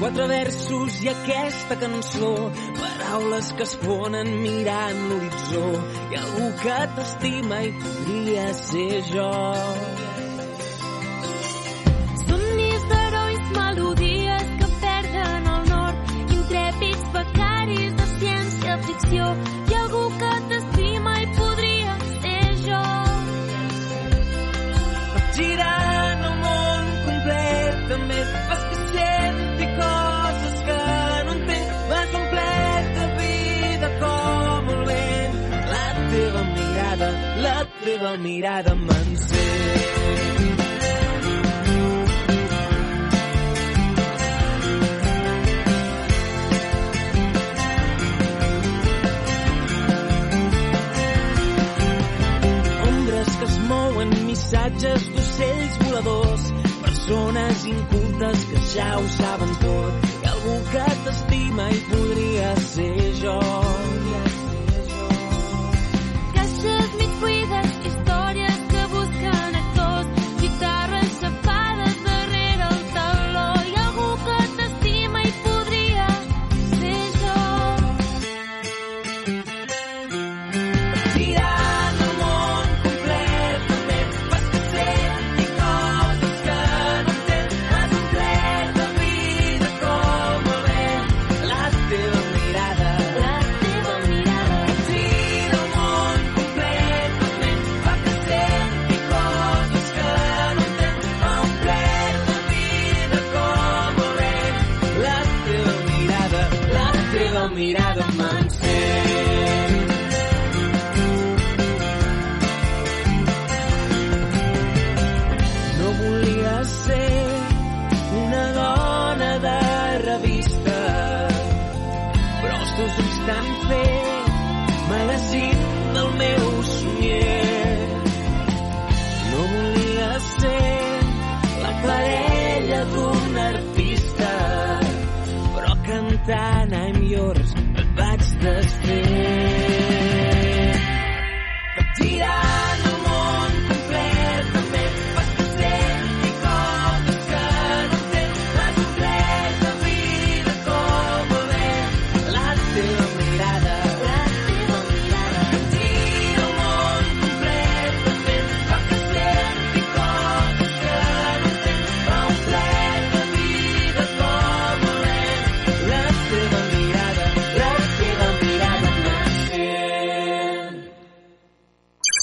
Quatre versos i aquesta cançó. Paraules que es fonen mirant l'horitzó. Hi ha algú que t'estima i podria ser jo. Somnis d'herois, melodies que perden el nord, intrèpids becaris de ciència-ficció. Teva mirada m'encén. mouen, missatges d'ocells voladors, persones incultes que ja ho saben tot. Ha algú que t'estima i podria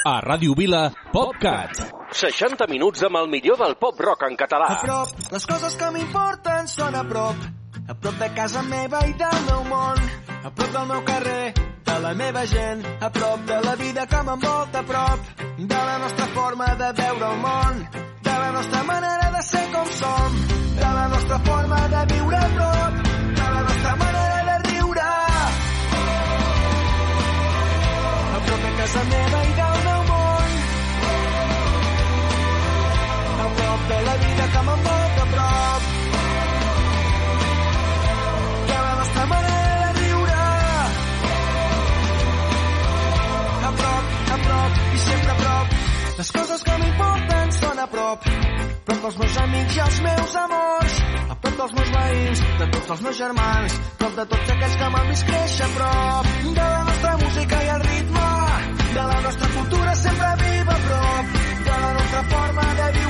A Ràdio Vila, PopCat. 60 minuts amb el millor del pop rock en català. A prop, les coses que m'importen són a prop. A prop de casa meva i del meu món. A prop del meu carrer, de la meva gent. A prop de la vida que m'envolta a prop. De la nostra forma de veure el món. De la nostra manera de ser com som. De la nostra forma de viure a prop. De la nostra manera de riure. A prop de casa meva i del meu de la vida que m'envolta a prop. De la nostra manera de riure. A prop, a prop i sempre a prop. Les coses que m'importen són a prop. Prop dels meus amics i els meus amors. A prop dels meus veïns, de tots els meus germans. Prop de tots aquells que m'han vist créixer a prop. De la nostra música i el ritme. De la nostra cultura sempre viva a prop. De la nostra forma de viure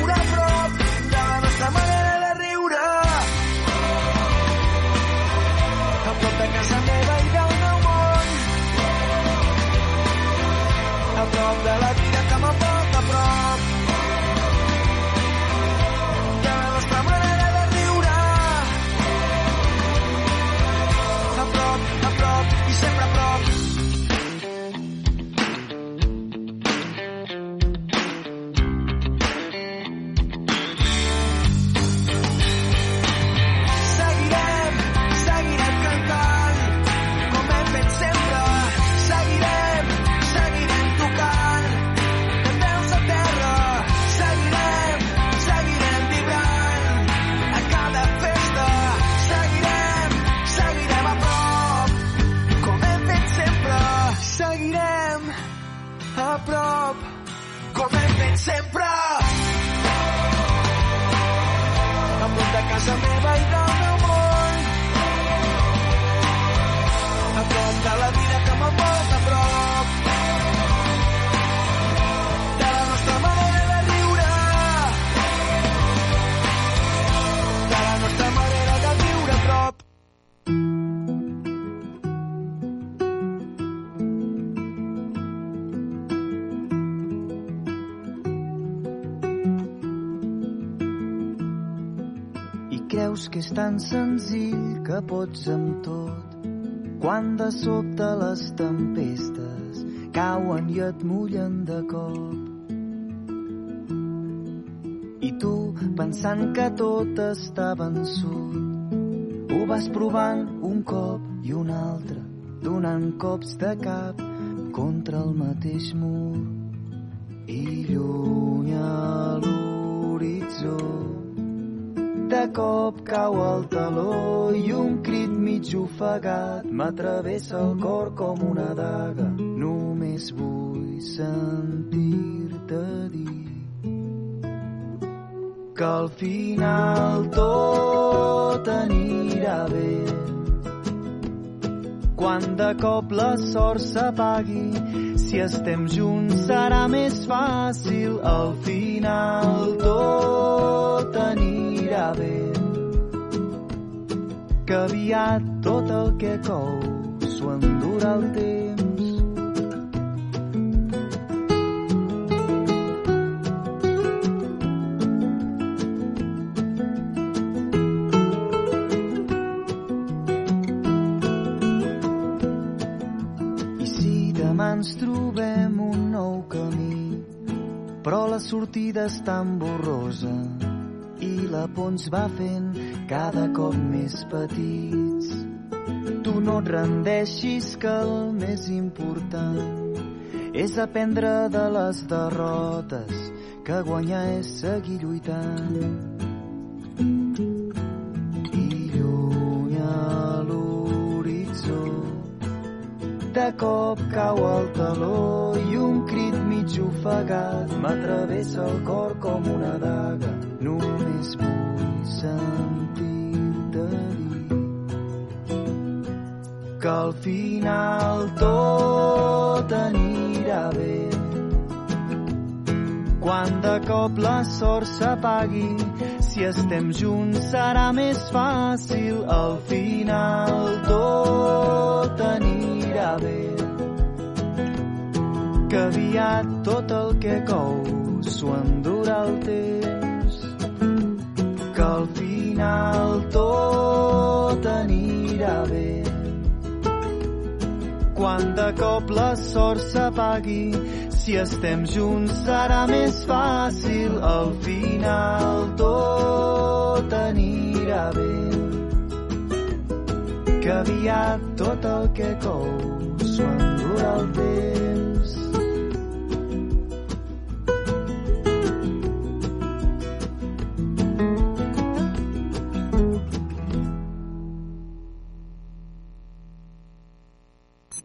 A prop senzill que pots amb tot quan de sobte les tempestes cauen i et mullen de cop. I tu, pensant que tot està vençut, ho vas provant un cop i un altre, donant cops de cap contra el mateix mur. I lluny a l'horitzó de cop cau el taló i un crit mig ofegat m'atravessa el cor com una daga. Només vull sentir-te dir que al final tot anirà bé. Quan de cop la sort s'apagui, si estem junts serà més fàcil. Al final tot anirà bé. Que aviat tot el que cou s'ho endurà el temps. I si demà ens trobem un nou camí, però la sortida és tan borrosa por ens va fent cada cop més petits. Tu no et rendeixis que el més important és aprendre de les derrotes que guanyar és seguir lluitant. I lluny a l'horitzó de cop cau el taló i un crit mig ofegat m'atravessa el cor com una daga. Només vull sentir-te dir que al final tot anirà bé. Quan de cop la sort s'apagui, si estem junts serà més fàcil. Al final tot anirà bé. Que aviat tot el que cou s'ho endurà el temps. Que al final tot anirà bé. Quan de cop la sort s'apagui, si estem junts serà més fàcil. Al final tot anirà bé. Que aviat tot el que cou s'ho endurà el temps.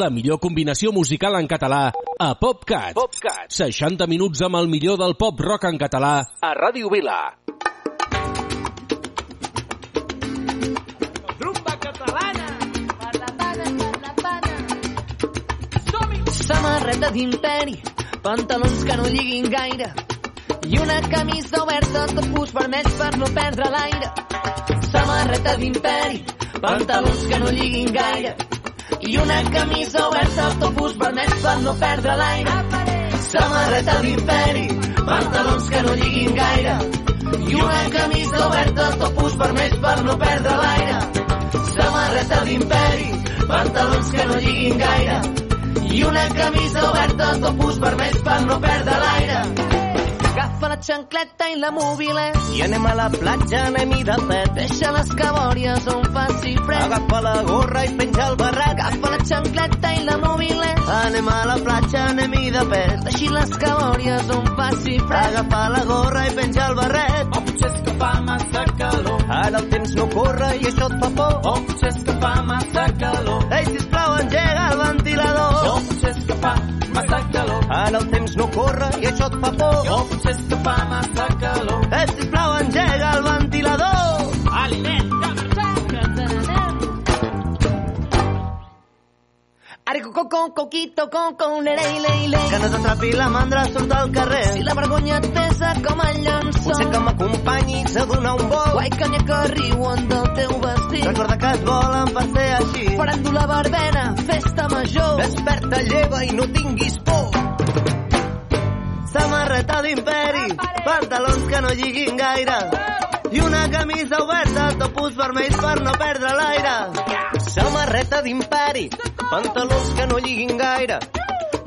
La millor combinació musical en català a PopCat. PopCat. 60 minuts amb el millor del pop rock en català a Ràdio Vila. Rumba catalana! Per la pana, per la pana. Samarreta d'imperi, pantalons que no lliguin gaire i una camisa oberta, topus vermells per no perdre l'aire. Samarreta d'imperi, pantalons que no lliguin gaire i una camisa oberta, topus vermells per no perdre l'aire. Samarreta d'imperi, pantalons que no lliguin gaire i una camisa oberta, topus vermells per no perdre l'aire. Samarreta d'imperi, pantalons que no lliguin gaire i una camisa oberta, topus vermells per no perdre l'aire. Agafa la xancleta i la mòbile I anem a la platja, anem-hi de pet. Deixa les cabòries on faci fred. Agafa la gorra i penja el barret. Agafa la xancleta i la mòbile Anem a la platja, anem-hi de pet. Deixi les cabòries on faci fred. Agafa la gorra i penja el barret. O potser és que fa massa calor. Ara el temps no corre i això et fa por. O potser és que fa massa calor. Ei, sisplau, engega el ventilador. O potser és que fa massa calor. Ara el temps no corre i això et fa por. O potser és que fa massa calor. Ei, sisplau, engega el ventilador. Aliment, con con coquito con con le le le le. Que no t'atrapi la mandra, surt al carrer. Si la vergonya et pesa com el llençol. Potser que m'acompanyis a donar un vol. Guai que n'hi que riuen del teu vestit. Recorda que et volen per ser així. Farem la barbena, festa major. Desperta, lleva i no tinguis por. Samarreta d'imperi, pantalons que no lliguin gaire i una camisa oberta, topus vermells per no perdre l'aire. Samarreta d'imperi, pantalons que no lliguin gaire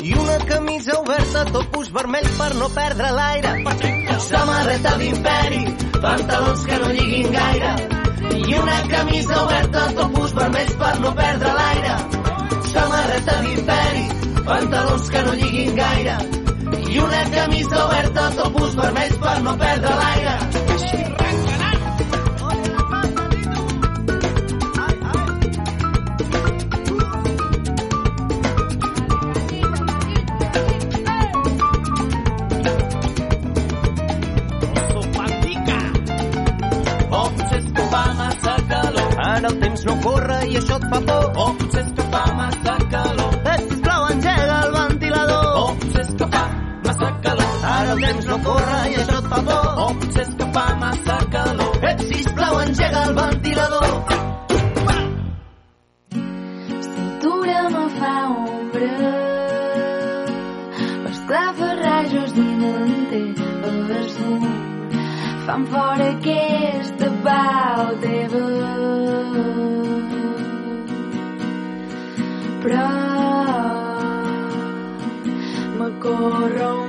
i una camisa oberta, topus vermells per no perdre l'aire. Samarreta d'imperi, pantalons que no lliguin gaire i una camisa oberta, topus vermells per no perdre l'aire. Samarreta d'imperi, pantalons que no lliguin gaire i una camisa oberta, topus vermells per no perdre l'aire. Ara el temps no corre i això et fa por. O potser és que fa massa calor. Corre i això et fa por. O potser és que fa massa calor. Eh, sisplau, engega el ventilador. Cintura me fa ombra Esclafarrajos dinanter Bersum Fan fora aquesta pau teva Però me corrompes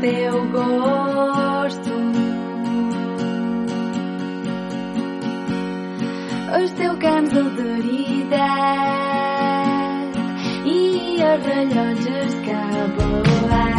teu gosto. os teu cano de e os relógios de caboar.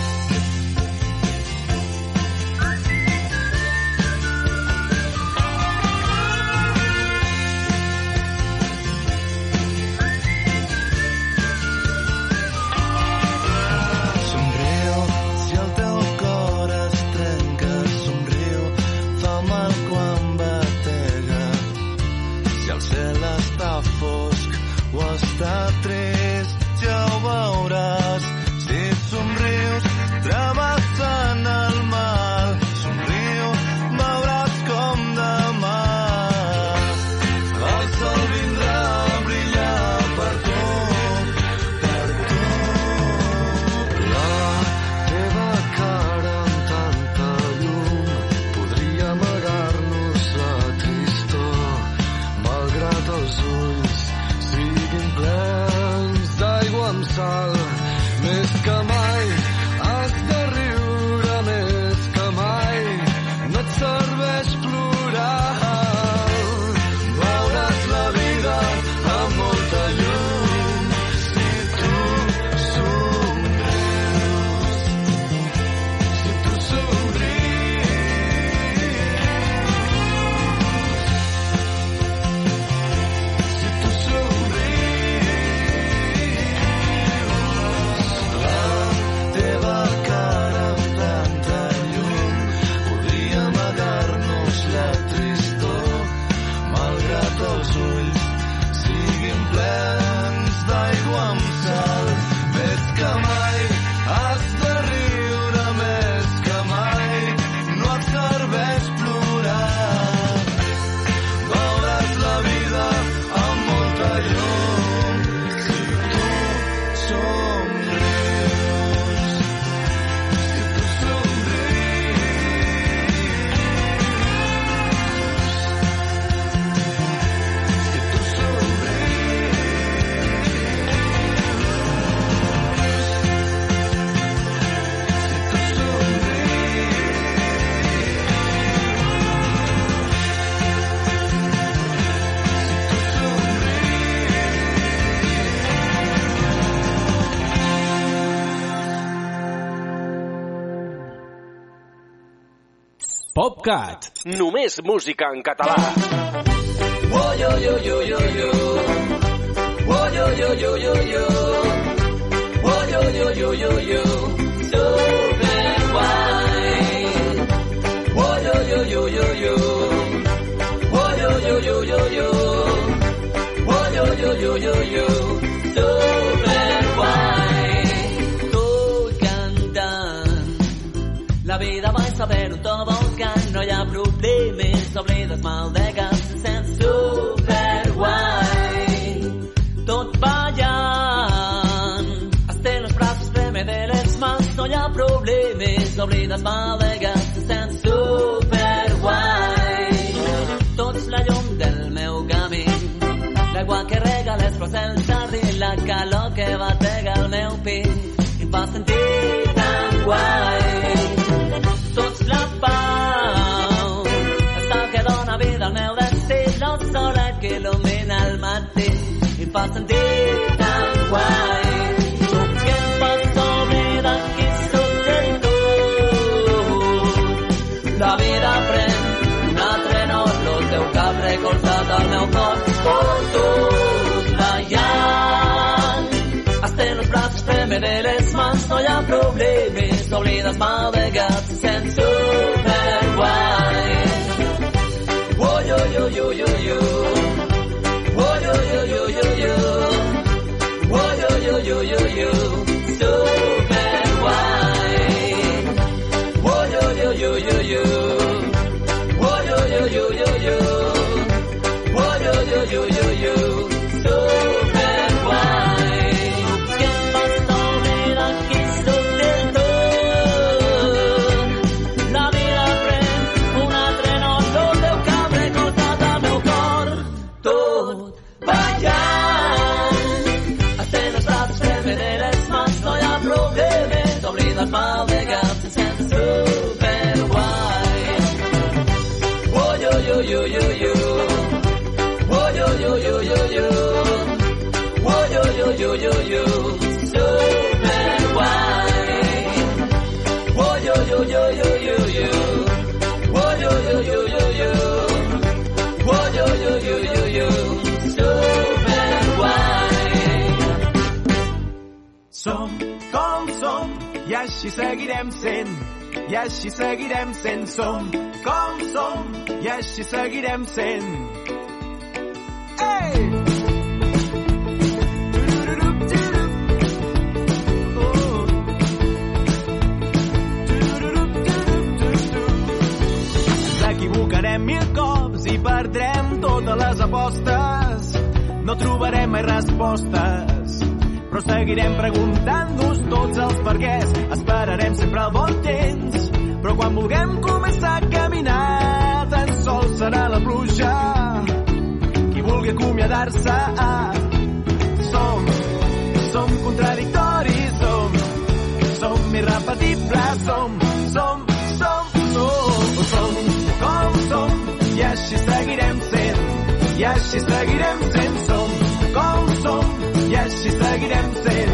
O PopCat. Només música en català. Oh, yo, yo, yo, yo, yo. Oh, yo, yo, yo, yo, yo. Oh, yo, yo, yo, yo, yo. Super guay. Oh, yo, yo, yo, yo, yo. Oh, yo, yo, yo, yo, yo. Oh, yo, yo, yo, yo, yo. Super guay. Tot cantant. La vida va saber un tobogán, no hi ha problemes, oblides mal de gas, se sent superguai. Tot ballant, hasta los brazos preme de les mans, no hi ha problemes, oblides mal de gas, se sent superguai. Tots la llum del meu camí, l'aigua que rega les flors del jardí, la calor que batega el meu pit, i em fa sentir tan guai tots la pau. Solet que il·lumina el matí i fa sentir tan guai. Que em pots oblidar qui tu. La vida pren un altre nom, el teu cap recolzat al meu fotut ballant. Hasta en los brazos preme de les mans, no ha problemes, oblides mal de gat, se sent super guai. Oh, you, you, you. Seguirem sent. I així seguirem sent. Som com som i així seguirem sent. Ei! Equivocarem mil cops i perdrem totes les apostes. No trobarem mai respostes, però seguirem preguntant-nos tots els perquès. Esperarem sempre el bon temps, però quan vulguem començar a caminar, tan sols serà la pluja qui vulgui acomiadar-se. Som, som contradictoris, som, som irrepetibles, som, som, som, som, som, com som, i així seguirem sent, i així seguirem sent, així seguirem sent.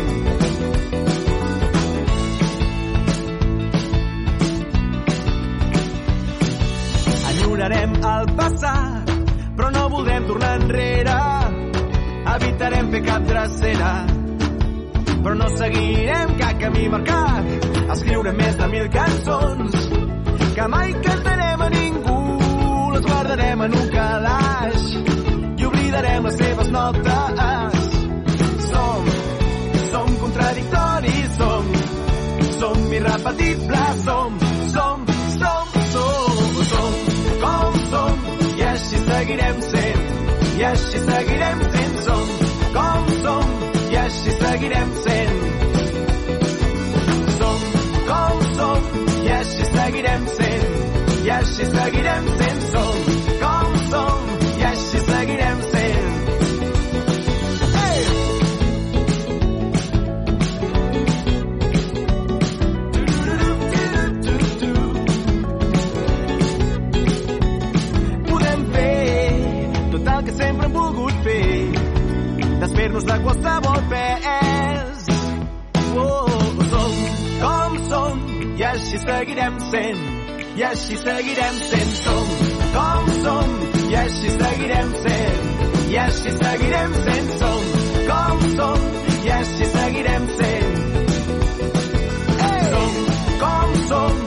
Enyorarem el passat, però no voldrem tornar enrere. Evitarem fer cap drecera, però no seguirem cap camí marcat. Escriurem més de mil cançons que mai cantarem a ningú. Les guardarem en un calaix i oblidarem les seves notes. Irrepetibles, som, som, som, som, som, com som, i així seguirem sent, i així seguirem sent, som, com som, i així seguirem sent. Som, com som, i així seguirem sent, i així seguirem sent, som, com som, desfer-nos de qualsevol pes. Oh, som com som, i així seguirem sent, i així seguirem sent. Som com som, i així seguirem sent, i així seguirem sent. Som com som, i així seguirem sent. Som com som,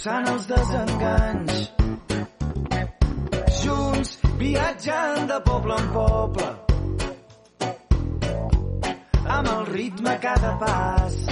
Expulsant els desenganys junts viatjant de poble en poble. Amb el ritme a cada pas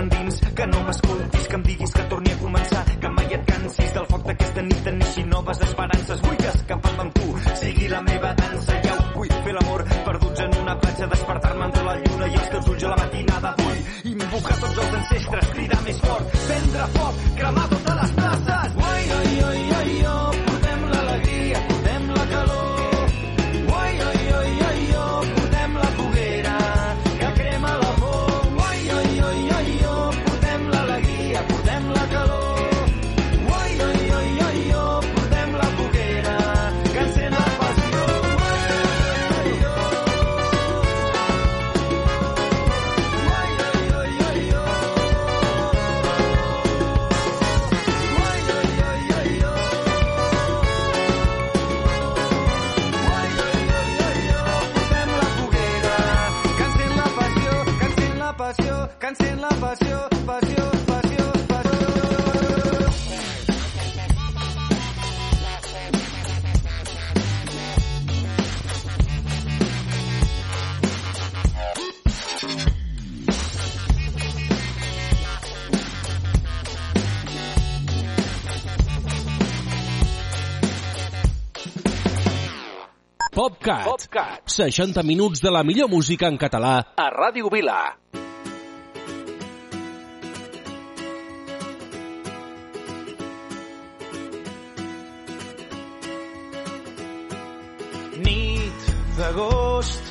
endins, que no m'escoltis, que em diguis que torni a començar, que mai et cansis del foc d'aquesta nit en neixin noves esperances. Vull que escapant amb tu sigui la meva dansa. Ja ho vull fer l'amor, perduts en una platja, despertar-me entre la lluna i els teus ulls a la matinada. Vull invocar tots els ancestres, cridar més fort, prendre foc, cremar PopCat. 60 minuts de la millor música en català a Ràdio Vila. Nit d'agost,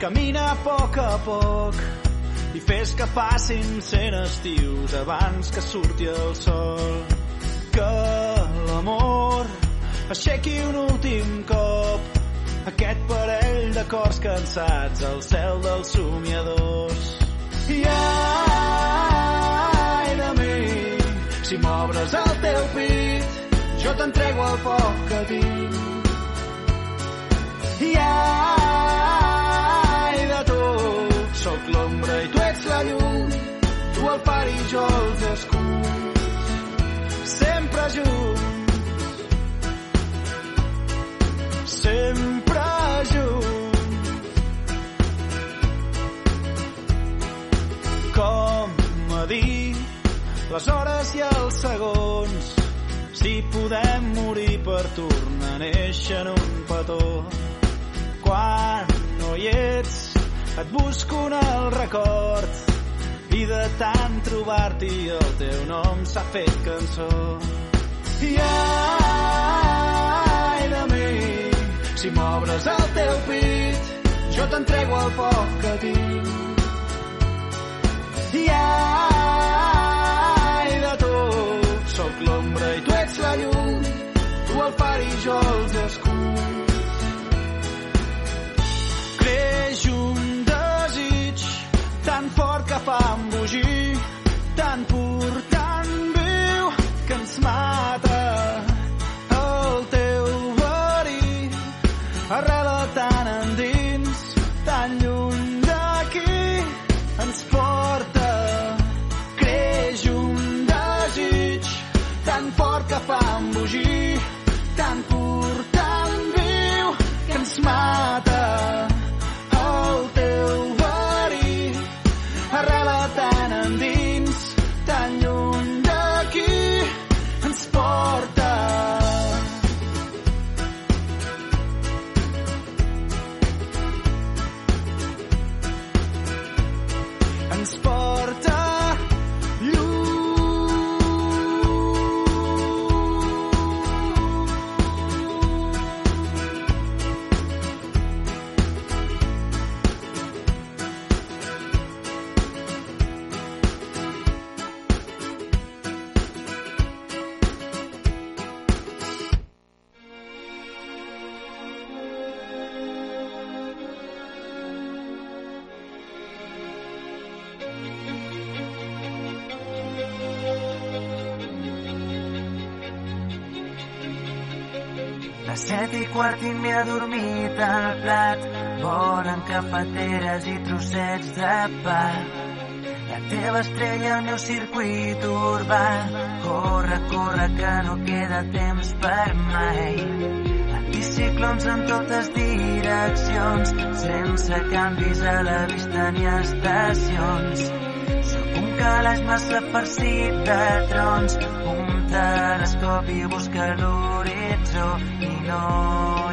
camina a poc a poc i fes que passin cent estius abans que surti el sol. Que l'amor aixequi un últim cop aquest parell de cors cansats al cel dels somiadors. I ai de mi, si m'obres el teu pit, jo t'entrego el poc que tinc. I ai de tu, sóc l'ombra i tu ets la llum, tu el far i jo els escuts, sempre junts, sempre les hores i els segons, si podem morir per tornar a néixer en un petó. Quan no hi ets, et busco en el record i de tant trobar-t'hi el teu nom s'ha fet cançó. I ai de mi, si m'obres el teu pit, jo t'entrego el poc que tinc. I ai tan fort que fa embogir, tan pur, plat. Volen cafeteres i trossets de pa. La teva estrella, el meu circuit urbà. Corre, corre, que no queda temps per mai. Anticiclons en totes direccions, sense canvis a la vista ni estacions. Sóc un calaix massa farcit de trons, un telescopi busca l'horitzó i no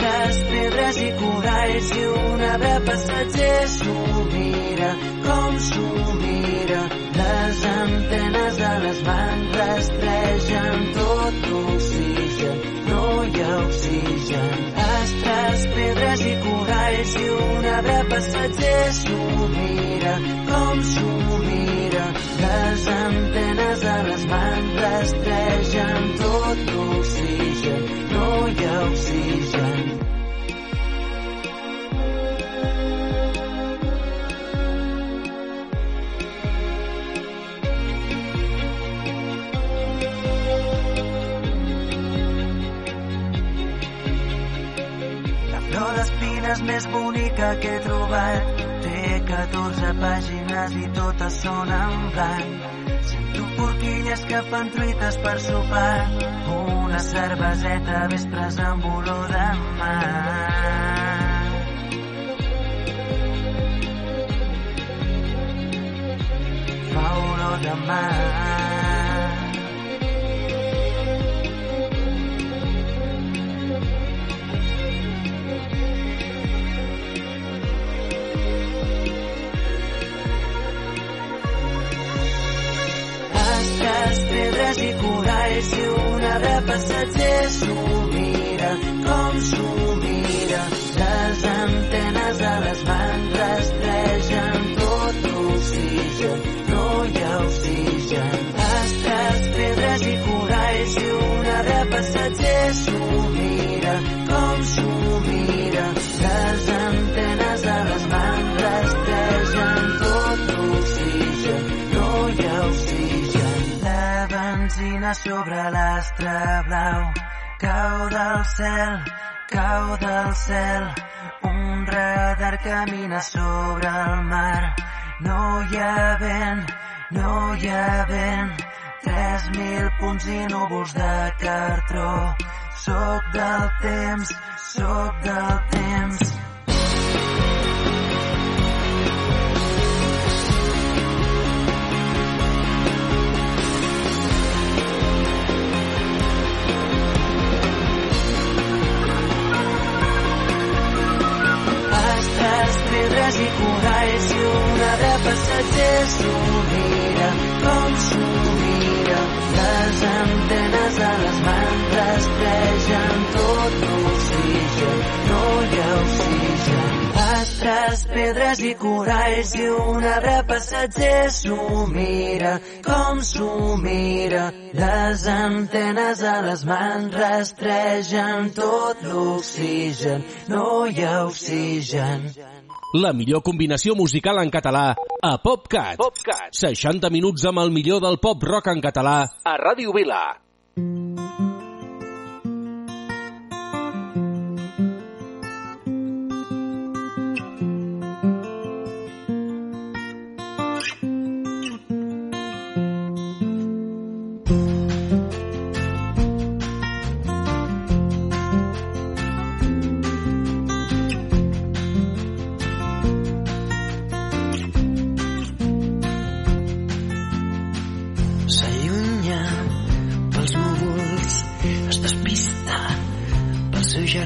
Astres, pedres i coralls i un arbre passatger s'ho mira, com s'ho mira. Les antenes a les mans rastregen tot l'oxigen, no hi ha oxigen. Astres, pedres i coralls i un arbre passatger s'ho mira, com s'ho mira. Les antenes a les mans rastregen tot l'oxigen, no hi ha oxigen. Que he trobat té 14 pàgines i totes són en blanc. Sento forquilles que fan truites per sopar, una cerveseta vespres amb olor de mar. Fa olor de mar. Coralls i un arbre passatger s'ho mira, com s'ho mira. Les antenes a les mans rastregen tot l'oxigen, no hi ha oxigen. Astres, pedres i coralls i un arbre passatger s'ho mira, com s'ho mira. Sobre l'astre blau cau del cel, cau del cel. Un radar camina sobre el mar. No hi ha vent, no hi ha vent. Tres mil punts i núvols de cartró. Soc del temps, soc del temps. Pedres i coralls i un arbre passatger s'ho mira, com s'ho mira. Les antenes a les mans rastregen tot l'oxigen, no hi ha oxigen. La millor combinació musical en català a PopCat. PopCat. 60 minuts amb el millor del pop rock en català a Ràdio Vila. S'allunya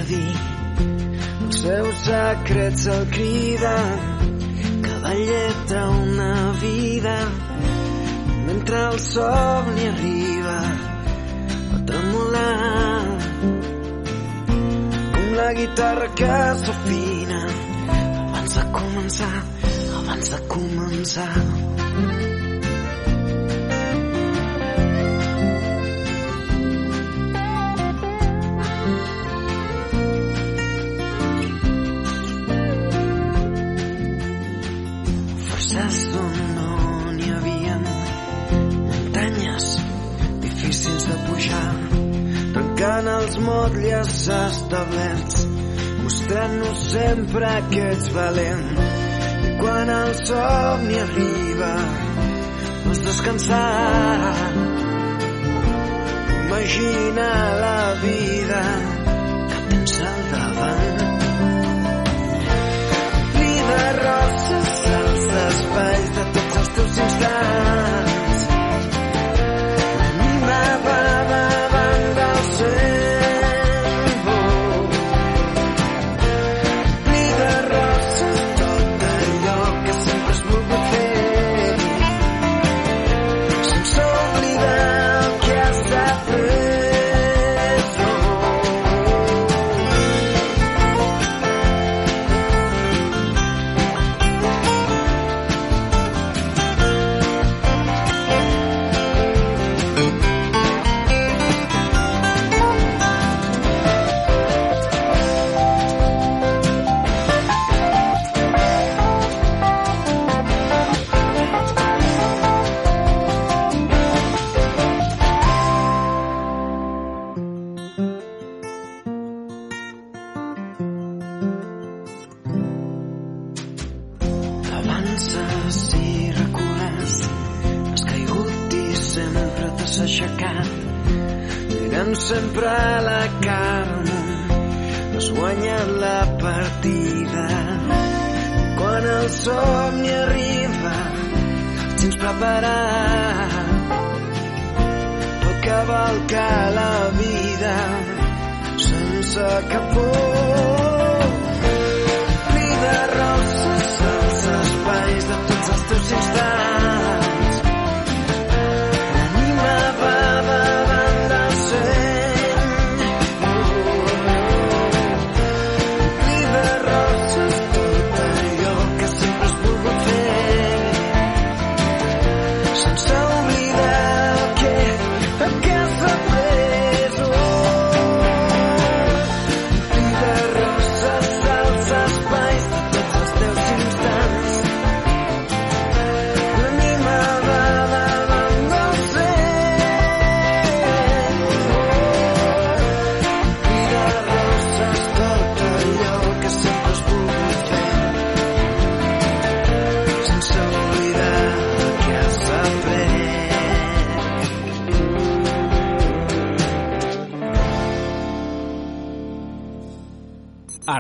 jardí. Els seus secrets el criden, cavalleta una vida, mentre el somni arriba a tremolar. Com la guitarra que s'afina abans de començar, abans de començar. Els motlles establerts, mostrant-nos sempre que ets valent. I quan el somni arriba, vols descansar. Imagina la vida que tens al davant. Omplir de roses els espais de tots els teus instants. El preparat. Pot cavalcar la vida sense cap por.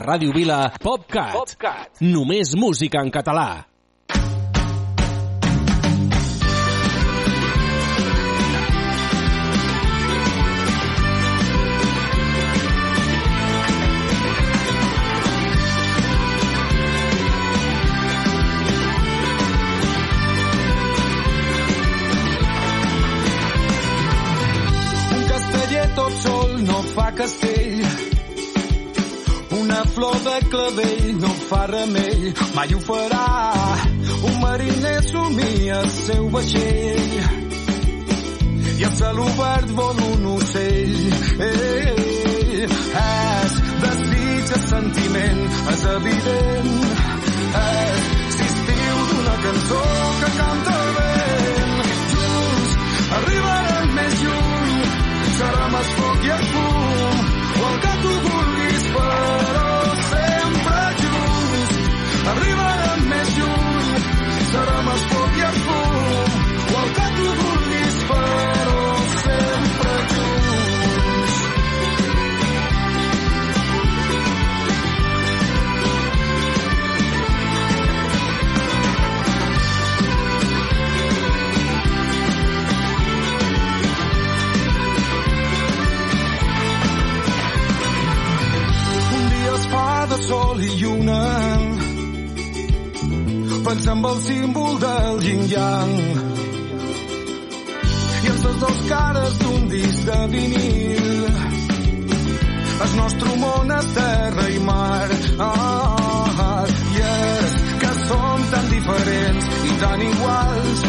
Ràdio Vila, PopCat. PopCat. Només música en català. Un casteller tot sol no fa castell. Flor de clavell no fa remei, mai ho farà. Un mariner somia el seu vaixell i al cel obert vol un ocell. Ei, és desig, és sentiment, és evident. És l'estiu d'una cançó lluna pensant en el símbol del yin-yang i els les dos cares d'un disc de vinil. El nostre món és terra i mar. Ah, i és que som tan diferents i tan iguals.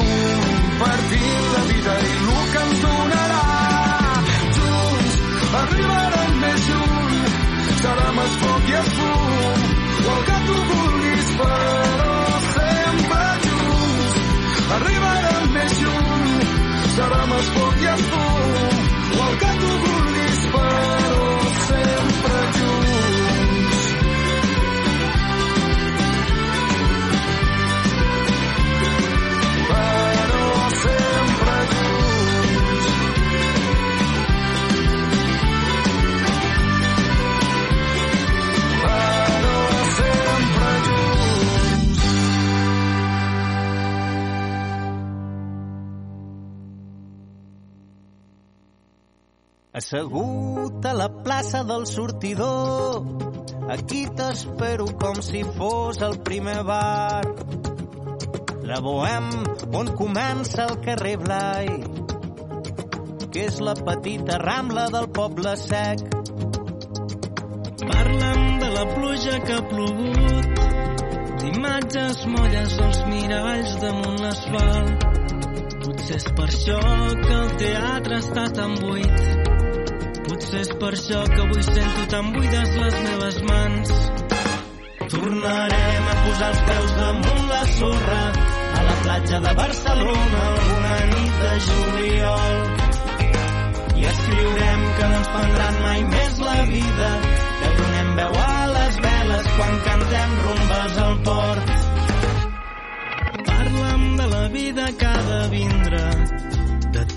Compartint la vida i el que ens donarà. Arribarem més lluny. Serà més foc i lluny serà més foc Assegut a la plaça del sortidor, aquí t'espero com si fos el primer bar. La Bohem, on comença el carrer Blai, que és la petita rambla del poble sec. Parlen de la pluja que ha plogut, d'imatges molles dels miralls damunt l'asfalt. Potser és per això que el teatre està tan buit. Potser és per això que avui sento tan buides les meves mans. Tornarem a posar els peus damunt la sorra a la platja de Barcelona alguna nit de juliol. I escriurem que no ens prendran mai més la vida, que donem veu a les veles quan cantem rumbes al port. Parla'm de la vida que ha de vindre,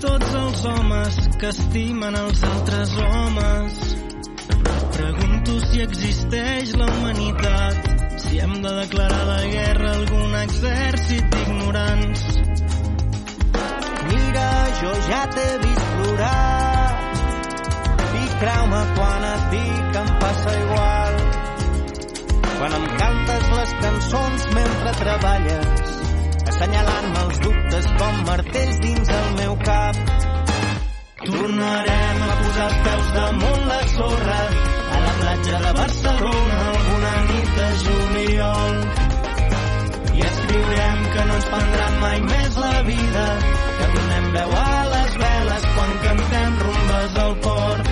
tots els homes que estimen els altres homes. Pregunto si existeix la humanitat, si hem de declarar la guerra a algun exèrcit d'ignorants. Mira, jo ja t'he vist plorar i creu-me quan et dic em passa igual. Quan em cantes les cançons mentre treballes, assenyalant-me els dubtes com martells dins el meu cap. Tornarem a posar els peus damunt la sorra a la platja de Barcelona alguna nit de juliol. I escriurem que no ens prendran mai més la vida, que donem veu a les veles quan cantem rumbes al port.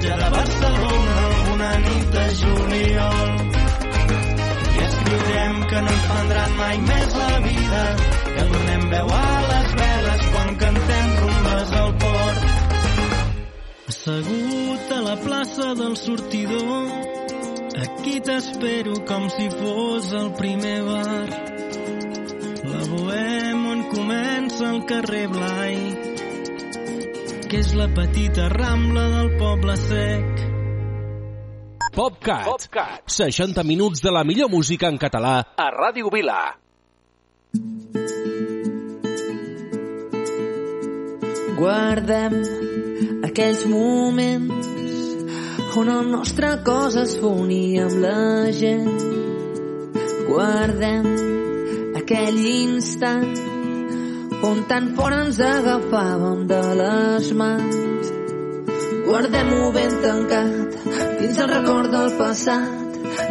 platja de Barcelona alguna nit de juliol. I escriurem que no ens prendran mai més la vida, que donem veu a les veles quan cantem rumbes al port. Assegut a la plaça del sortidor, aquí t'espero com si fos el primer bar. La Bohem on comença el carrer Blai, que és la petita rambla del poble sec. PopCat. PopCat. 60 minuts de la millor música en català a Ràdio Vila. Guardem aquells moments on el nostre cos es fonia amb la gent. Guardem aquell instant on tan fort ens agafàvem de les mans. Guardem-ho ben tancat dins el record del passat.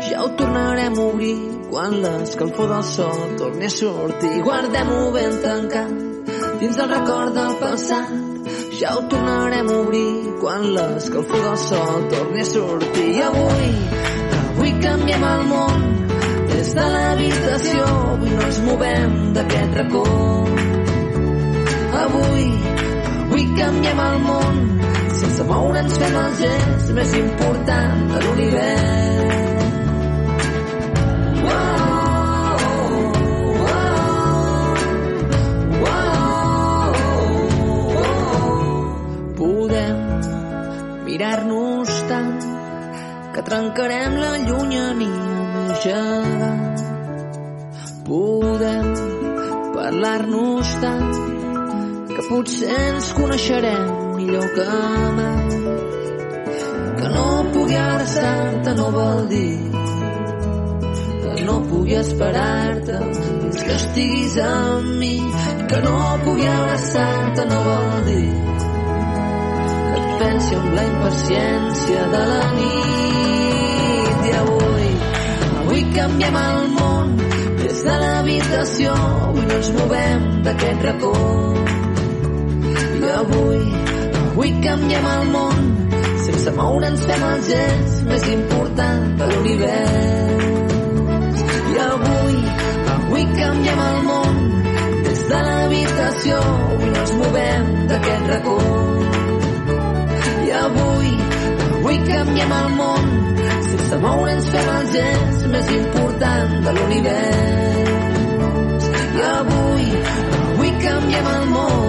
Ja ho tornarem a obrir quan l'escalfor del sol torni a sortir. Guardem-ho ben tancat dins el record del passat. Ja ho tornarem a obrir quan l'escalfor del sol torni a sortir. I avui, avui canviem el món des de l'habitació. Avui no ens movem d'aquest racó. Avui, avui canviem el món sense moure'ns fem el gest més important de l'univers. Podem mirar-nos tant que trencarem la llunyania més gegant. Podem parlar-nos tant potser ens coneixerem millor que mai. Que no pugui abraçar-te no vol dir que no pugui esperar-te fins que estiguis amb mi. Que no pugui abraçar-te no vol dir que et pensi amb la impaciència de la nit. I avui, avui canviem el món des de l'habitació, avui no ens movem d'aquest racó. I avui, avui canviem el món sense moure'ns fem el gest més important de l'univers. I avui, avui canviem el món des de l'habitació, avui no ens movem d'aquest racó. I avui, avui canviem el món sense moure'ns fem el gest més important de l'univers. I avui, avui canviem el món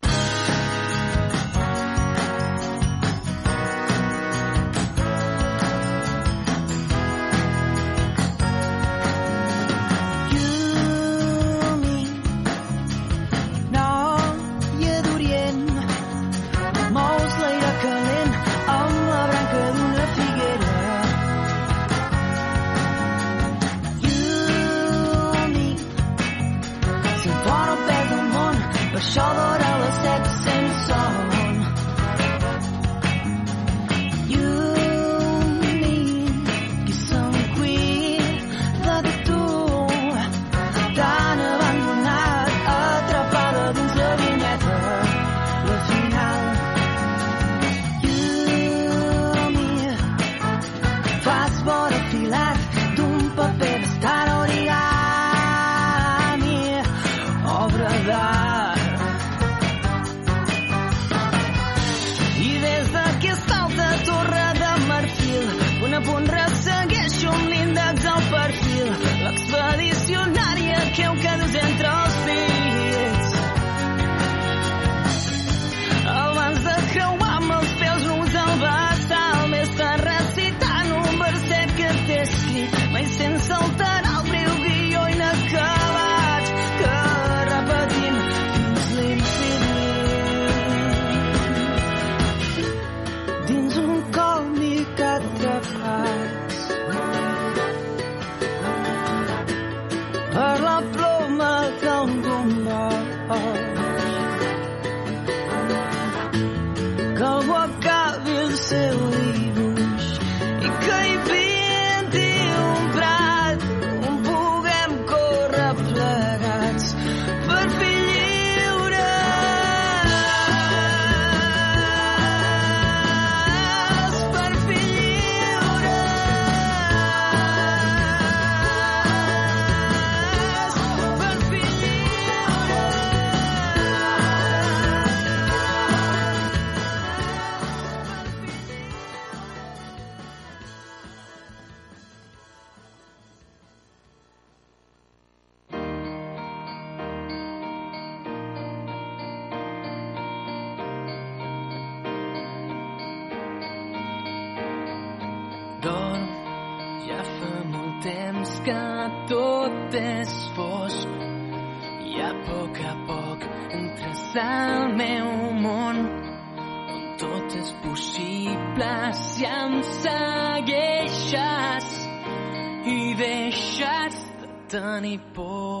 Temps que tot és fosc i a poc a poc entres al meu món on tot és possible si em segueixes i deixes de tenir por.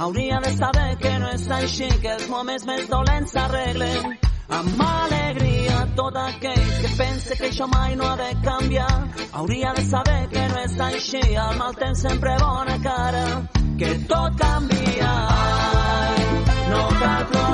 Hauria de saber que no és així, que els moments més dolents s'arreglen. Amb alegria tot aquell que pense que això mai no ha de canviar. Hauria de saber que no és així, el mal temps sempre bona cara, que tot canvia. Ai, no cal plorar